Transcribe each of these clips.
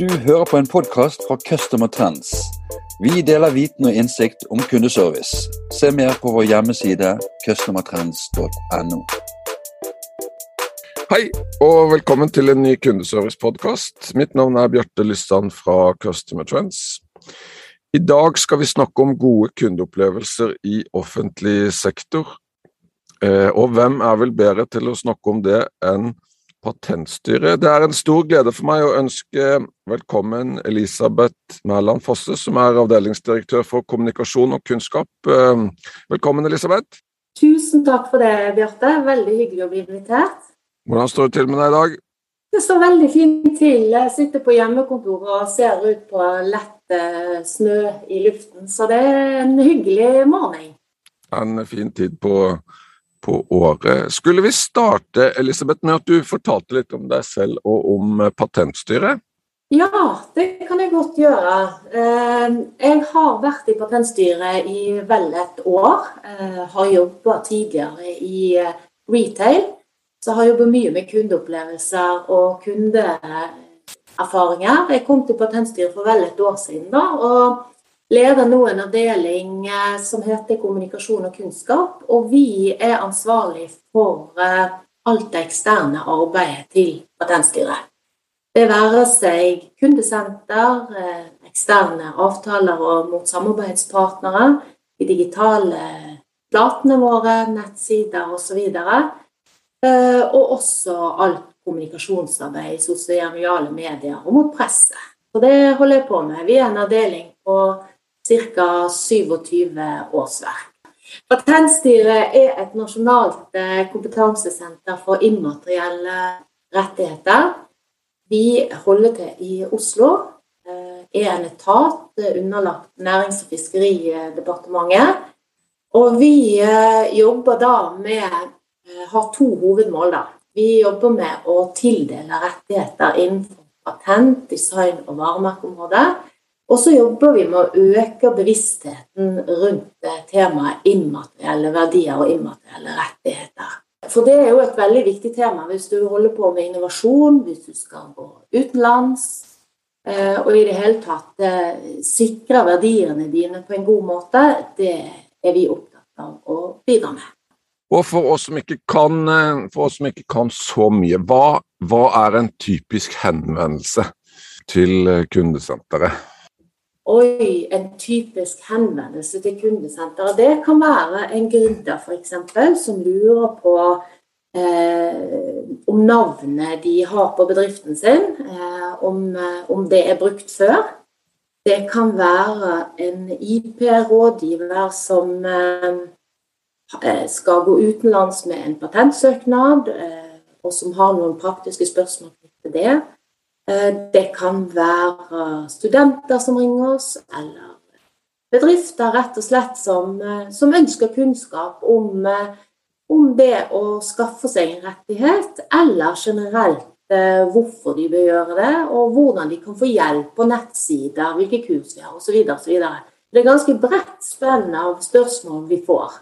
Du hører på en podkast fra Customer Trends. Vi deler viten og innsikt om kundeservice. Se mer på vår hjemmeside customertrends.no. Hei, og velkommen til en ny kundeservice-podkast. Mitt navn er Bjarte Lysand fra Customer Trends. I dag skal vi snakke om gode kundeopplevelser i offentlig sektor. Eh, og hvem er vel bedre til å snakke om det enn Patentstyret? Det er en stor glede for meg å ønske velkommen Elisabeth Mæland Fosse, som er avdelingsdirektør for kommunikasjon og kunnskap. Eh, velkommen, Elisabeth. Tusen takk for det, Bjarte. Veldig hyggelig å bli invitert. Hvordan står det til med deg i dag? Det står veldig fint til. Jeg sitter på hjemmekontoret og ser ut på lett eh, snø i luften, så det er en hyggelig morgen. En fin tid på, på året. Skulle vi starte Elisabeth, med at du fortalte litt om deg selv og om Patentstyret? Ja, det kan jeg godt gjøre. Eh, jeg har vært i Patentstyret i vel et år. Jeg har jobba tidligere i retail. Så jeg har jobbet mye med kundeopplevelser og kundeerfaringer. Jeg kom til Patentstyret for vel et år siden da, og leder nå en avdeling eh, som heter kommunikasjon og kunnskap. Og vi er ansvarlig for eh, alt det eksterne arbeidet til Patentstyret. Det være seg kundesenter, eh, eksterne avtaler og mot samarbeidspartnere, de digitale platene våre, nettsider osv. Og, og også alt kommunikasjonsarbeid i sosiale medier og mot presse. Så det holder jeg på med. Vi er en avdeling på ca. 27 årsverk. Patentstyret er et nasjonalt eh, kompetansesenter for immaterielle rettigheter. Vi holder til i Oslo. Eh, er en etat underlagt Nærings- og fiskeridepartementet. Og vi jobber da med Eh, har to hovedmål. da. Vi jobber med å tildele rettigheter innenfor patent, design og varemerkeområdet. Og så jobber vi med å øke bevisstheten rundt temaet immaterielle verdier og immaterielle rettigheter. For det er jo et veldig viktig tema hvis du holder på med innovasjon, hvis du skal gå utenlands, eh, og i det hele tatt eh, sikre verdiene dine på en god måte. Det er vi opptatt av å bidra med. Og for oss som ikke kan, oss som ikke kan så mye, hva, hva, er en typisk henvendelse til eh, kundesenteret? Oi, en typisk henvendelse til kundesenteret. Det kan være en gründer f.eks. som lurer på eh, om navnet de har på bedriften sin, eh, om, eh, om det er brukt før. Det kan være en IP-rådgiver som eh, Eh, skal gå utenlands med en patentsøknad, eh, og som har noen praktiske spørsmål til det. Eh, det kan være studenter som ringer oss, eller bedrifter rett og slett som, som ønsker kunnskap om, om, det å skaffe seg en rettighet, eller generelt hvorfor de bør gjøre det, og hvordan de kan få hjelp på nettsider, hvilke kurs vi har osv. Det er ganske bredt spenn av spørsmål vi får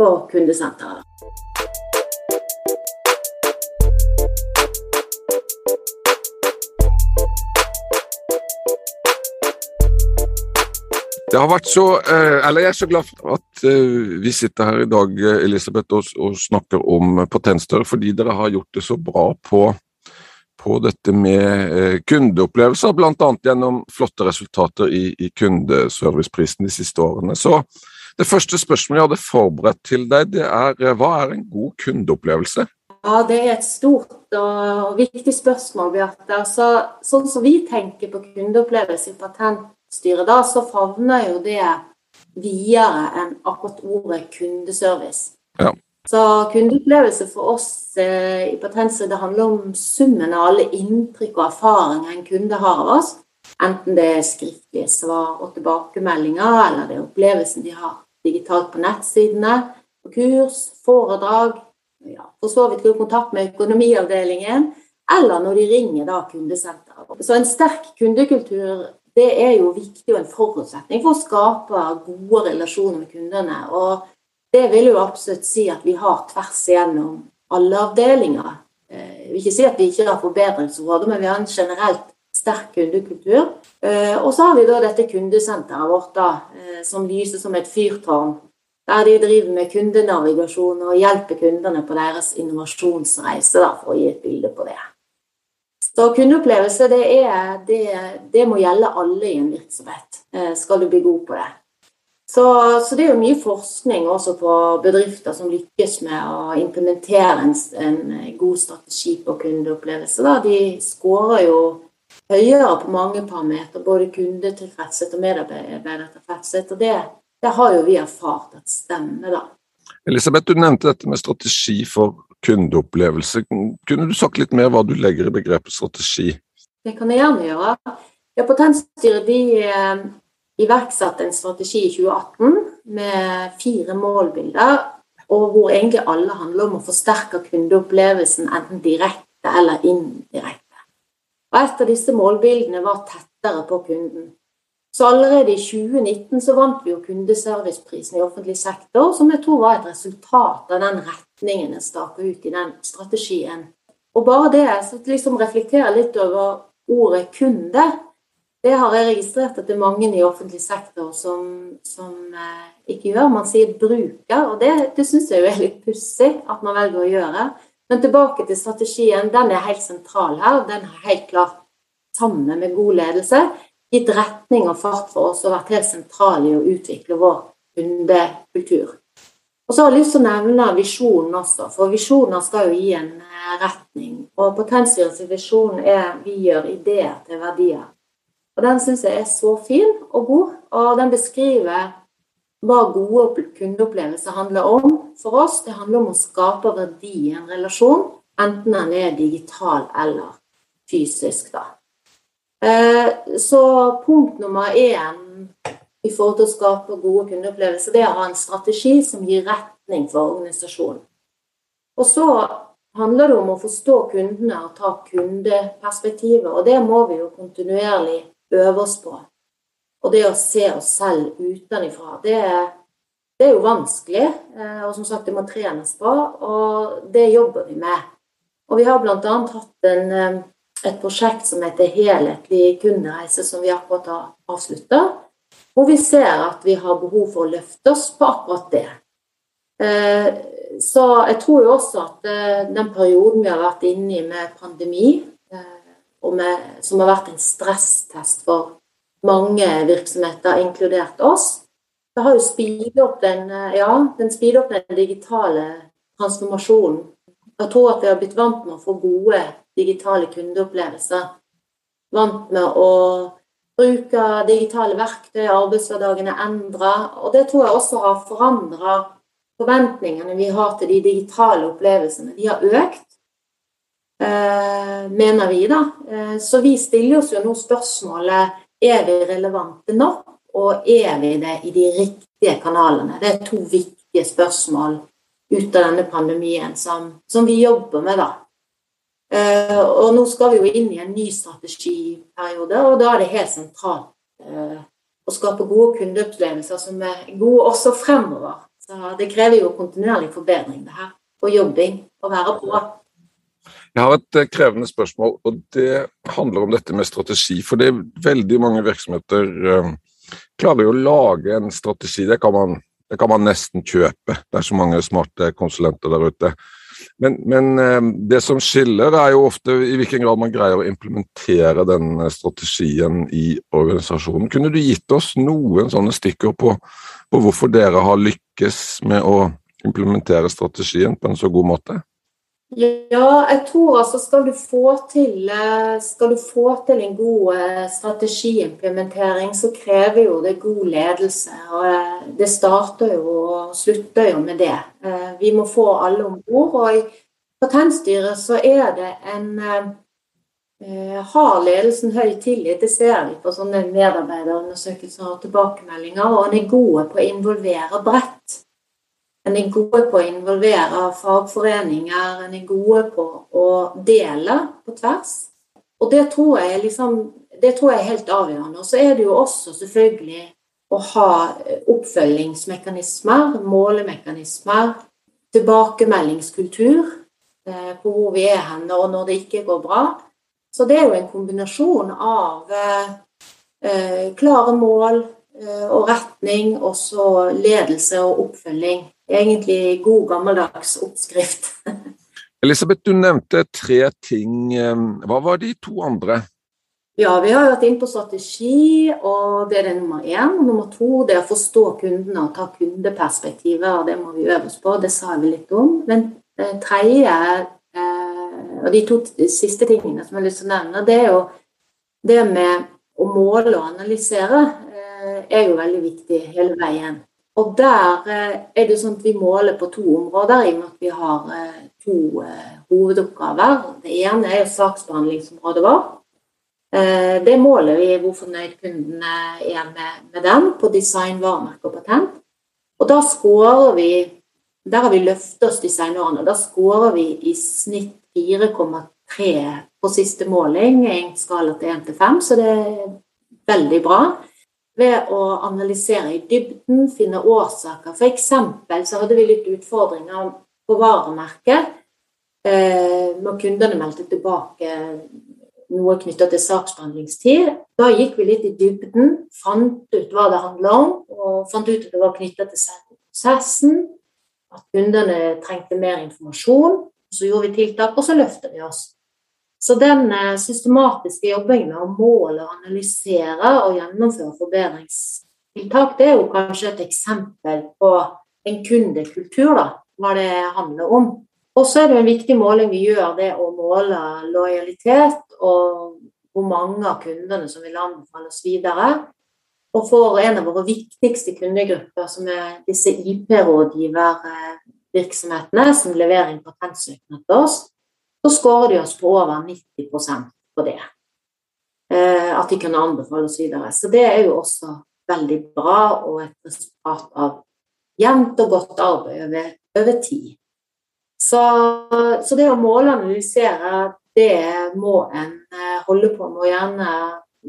på kundesenteret. Det har vært så, eh, eller Jeg er så glad for at eh, vi sitter her i dag Elisabeth, og, og snakker om Potenstør, fordi dere har gjort det så bra på, på dette med eh, kundeopplevelser, bl.a. gjennom flotte resultater i, i kundeserviceprisen de siste årene. Så det første spørsmålet jeg hadde forberedt til deg, det er eh, hva er en god kundeopplevelse? Ja, Det er et stort og viktig spørsmål, Bjarte. Altså, sånn som vi tenker på kundeopplevelse i Patentstyret, da, så favner jo det videre enn akkurat ordet kundeservice. Ja. Så kundeopplevelse for oss eh, i det handler om summen av alle inntrykk og erfaringer en kunde har av oss. Enten det er skriftlige svar og tilbakemeldinger, eller det er opplevelsen de har digitalt på nettsidene, på kurs, foredrag, ja, for så vidt kontakt med økonomiavdelingen, eller når de ringer da kundesenteret. Så en sterk kundekultur det er jo viktig og en forutsetning for å skape gode relasjoner med kundene. Og det vil jo absolutt si at vi har tvers igjennom alle avdelinger Jeg vil ikke si at vi ikke har forbedringsområder, men vi har en generelt sterk kundekultur. Og så har vi da dette kundesenteret vårt da, som lyser som et fyrtårn. Der de driver med kundenavigasjon og hjelper kundene på deres innovasjonsreise, da, for å gi et bilde på det. Så kundeopplevelse det, er, det, det må gjelde alle i en virksomhet, skal du bli god på det. Så, så, det er jo mye forskning også på bedrifter som lykkes med å implementere en, en god strategi på kundeopplevelse. Da. De skårer jo høyere på mange parametere, både kundetilfredshet og medarbeidertilfredshet. Og det, det, har jo vi erfart at stemmer, da. Elisabeth, du nevnte dette med strategi for kundeopplevelse. Kunne du sagt litt mer hva du legger i begrepet strategi? Det kan jeg gjerne gjøre. Ja, Patentstyret de eh, iverksatte en strategi i 2018 med fire målbilder, og hvor egentlig alle handler om å forsterke kundeopplevelsen enten direkte eller indirekte. Og Et av disse målbildene var tettere på kunden. Så allerede i 2019 så vant vi jo kundeserviceprisen i offentlig sektor, som jeg tror var et resultat av den retningen en staker ut i den strategien. Og bare det, så liksom reflektere litt over ordet kunde, det har jeg registrert at det er mange i offentlig sektor som, som eh, ikke gjør. Man sier bruker, og det, det syns jeg jo er litt pussig at man velger å gjøre. Men tilbake til strategien. Den er helt sentral her. Den er helt klart, sammen med god ledelse, gitt retning og fart for oss og vært helt sentral i å utvikle vår kundekultur. Og så har jeg lyst til å nevne visjonen også, for visjoner skal jo gi en eh, retning. Og Potensstyrets visjon er 'vi gjør ideer til verdier'. Og Den syns jeg er så fin og god, og den beskriver hva gode kundeopplevelser handler om for oss. Det handler om å skape verdi i en relasjon, enten den er digital eller fysisk. da. Eh, så punkt nummer én i forhold til å skape gode kundeopplevelser, det er å ha en strategi som gir retning for organisasjonen. Og så handler det om å forstå kundene og ta kundeperspektivet, og det må vi jo kontinuerlig øve oss på. Og det å se oss selv utenfra, det, det, er jo vanskelig. Eh, og som sagt, det må trenes på, og det jobber vi med. Og vi har bl.a. hatt en, eh, et prosjekt som heter Helhetlig kundereise, som vi akkurat har avslutta. Hvor vi ser at vi har behov for å løfte oss på akkurat det. Eh, så jeg tror jo også at den perioden vi har vært inne i med pandemi, med, som har vært en stresstest for mange virksomheter, inkludert oss. Det har jo speedet opp den, ja, den, opp den digitale transformasjonen. Jeg tror at vi har blitt vant med å få gode digitale kundeopplevelser. Vant med å bruke digitale verktøy, arbeidshverdagen er endra. Og det tror jeg også har forandra forventningene vi har til de digitale opplevelsene. De har økt. Eh, mener vi, da. Eh, så vi stiller oss jo nå spørsmålet er vi relevante nok, og er vi det i de riktige kanalene? Det er to viktige spørsmål ut av denne pandemien som, som vi jobber med, da. Eh, og nå skal vi jo inn i en ny strategiperiode, og da er det helt sentralt å skape gode kundeopplevelser som er gode også fremover. Så det krever jo kontinuerlig forbedring, det her. Og jobbing. Å være på. Jeg har et eh, krevende spørsmål, og det handler om dette med strategi. For det er veldig mange virksomheter klarer jo å lage en strategi. Det kan, man, det kan, man, nesten kjøpe. Det er så mange smarte konsulenter der ute. Men, men uh, det som skiller, er jo ofte i hvilken grad man greier å implementere den strategien i organisasjonen. Kunne du gitt oss noen sånne stikker på, på hvorfor dere har lykkes med å implementere strategien på en så god måte? Ja, jeg tror altså skal du få til, eh, skal du få til en god eh, strategiimplementering, så krever jo det god ledelse. og eh, Det starter jo og slutter jo med det. Vi må få alle om bord. Og i Patentstyret så er det en Har ledelsen høy tillit? Det ser vi på sånne medarbeiderundersøkelser og tilbakemeldinger. Og en er gode på å involvere bredt. En er gode på å involvere fagforeninger, en er gode på å dele på tvers. Og det tror jeg, liksom, det tror jeg er helt avgjørende. Og så er det jo også selvfølgelig å ha oppfølgingsmekanismer, målemekanismer, tilbakemeldingskultur. eh, på hvor vi er hen, og når det ikke går bra. Så det er jo en kombinasjon av eh, klare mål eh, og retning, og så ledelse og oppfølging. Egentlig god, gammeldags oppskrift. Elisabeth, du nevnte tre ting. Hva var de to andre? Ja, vi har vært inne på strategi, og det er det nummer én. Og nummer to det er å forstå kundene og ta kundeperspektivet, og det må vi øve oss på. Det sa vi litt om. Den eh, tredje, eh, og de to siste tingene som jeg har lyst til å nevne, det er jo det med å måle og analysere eh, er jo veldig viktig hele veien. Og der er det sånn at vi måler på to områder, i og med at vi har to hovedoppgaver. Det ene er jo saksbehandlingsområdet vårt. Eh, det måler vi hvor fornøyd kundene er med, med den på design, varemerke og patent. Og da scorer vi Der har vi løftet oss designårene, og da scorer vi i snitt 4,3 på siste måling i en skala til 1 til 5, så det er veldig bra. Ved å analysere i dybden, finne årsaker. For eksempel så hadde vi litt utfordringer på varemerket eh, når kundene meldte tilbake noe knytta til saksbehandlingstid. Da gikk vi litt i dybden, fant ut hva det handla om, og fant ut at det var knytta til prosessen, at kundene trengte mer informasjon. Så gjorde vi tiltak, og så løfter vi oss. Så den eh, systematiske jobbingen med å måle, analysere og gjennomføre forbedringstiltak, det er jo kanskje et eksempel på en kundekultur, da, hva det handler om. Og så er det en viktig måling vi gjør, det å måle lojalitet og hvor mange av kundene som vil anbefale oss videre. Og for en av våre viktigste kundegrupper, som er disse IP-rådgivervirksomhetene som leverer inn patentsøknad til oss, så skårer de oss på over 90% på det. Eh, at de kunne anbefale oss videre. Så det er jo også veldig bra og et resultat av jevnt og godt arbeid over, over tid. Så, så, det å måle det må en eh, holde på med, og gjerne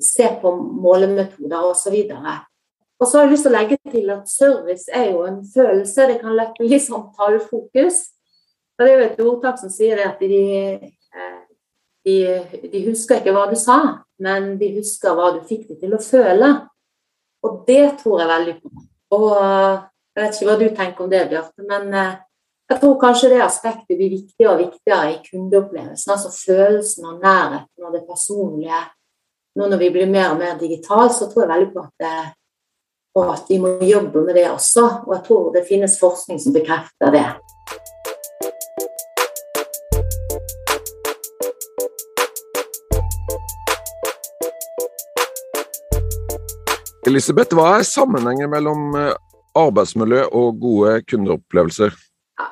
se på målemetoder osv. Og så har jeg lyst til å legge til at service er jo en følelse. Det kan lette litt sånn tallfokus. Og det er jo et ordtak som sier at de, eh, de, de, husker ikke hva du sa, men de husker hva du fikk dem til å føle. Og det tror jeg veldig på. Og jeg vet ikke hva du tenker om det, Bjarte, men eh, jeg tror kanskje det aspektet blir viktigere og viktigere i kundeopplevelsen. Altså følelsen av nærheten og det personlige. Nå når vi blir mer og mer digitale, så tror jeg veldig på at, det, at vi må jobbe med det også. Og jeg tror det finnes forskning som bekrefter det. Elisabeth, hva er sammenhengen mellom eh, arbeidsmiljø og gode kundeopplevelser?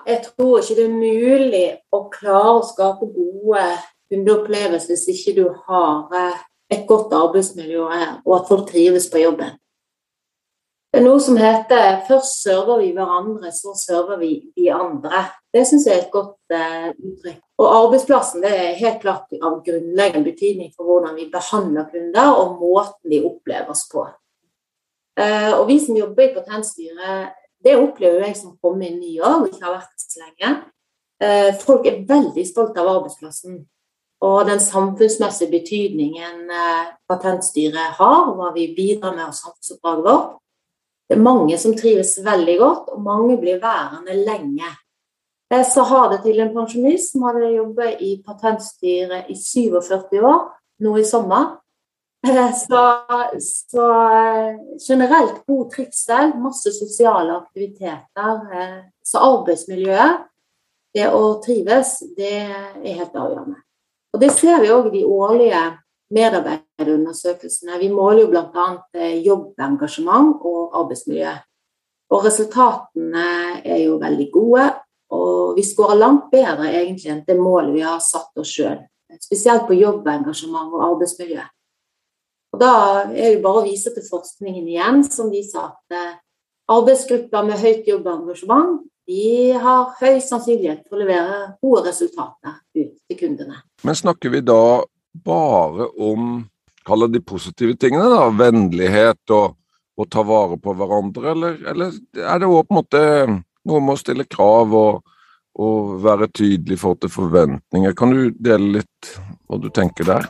jeg tror ikke det er mulig å klare å skape gode kundeopplevelser hvis ikke du har eh, et godt arbeidsmiljø og at folk trives på jobben. Det er noe som heter 'først server vi hverandre, så server vi de andre'. Det syns jeg er et godt uh, uttrykk. Og arbeidsplassen det er helt klart av grunnleggende betydning for hvordan vi behandler kunder, og måten de oppleves på. Uh, og vi som jobber i Patentstyret, det opplever jeg som kommer inn i år og ikke har vært så lenge. Eh, folk er veldig stolte av arbeidsplassen og den samfunnsmessige betydningen eh, Patentstyret har, og hva vi bidrar med av samfunnsoppdraget vårt. Det er mange som trives veldig godt, og mange blir værende lenge. Jeg sa ha det til en pensjonist som hadde jobbet i Patentstyret i 47 år, nå i sommer. Eh, så, så, eh, generelt god trivsel, masse sosiale aktiviteter. Eh, så arbeidsmiljøet, det å trives, det er helt avgjørende. Og Det ser vi òg i de årlige medarbeiderundersøkelsene. Vi måler jo bl.a. jobbengasjement og arbeidsmiljø. Og resultatene er jo veldig gode, og vi skårer langt bedre egentlig enn det målet vi har satt oss sjøl. Spesielt på jobbengasjement og arbeidsmiljø. Og Da er det bare å vise til forskningen igjen, som viser at eh, arbeidsgrupper med høyt jobbengasjement de har høy sannsynlighet for å levere gode resultater ut til kundene. Men snakker vi da bare om kaller de positive tingene, da, vennlighet og å ta vare på hverandre, eller, eller er det òg på en måte noe med å stille krav og, og være tydelig i forhold til forventninger. Kan du dele litt hva du tenker der?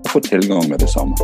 få tilgang med det samme.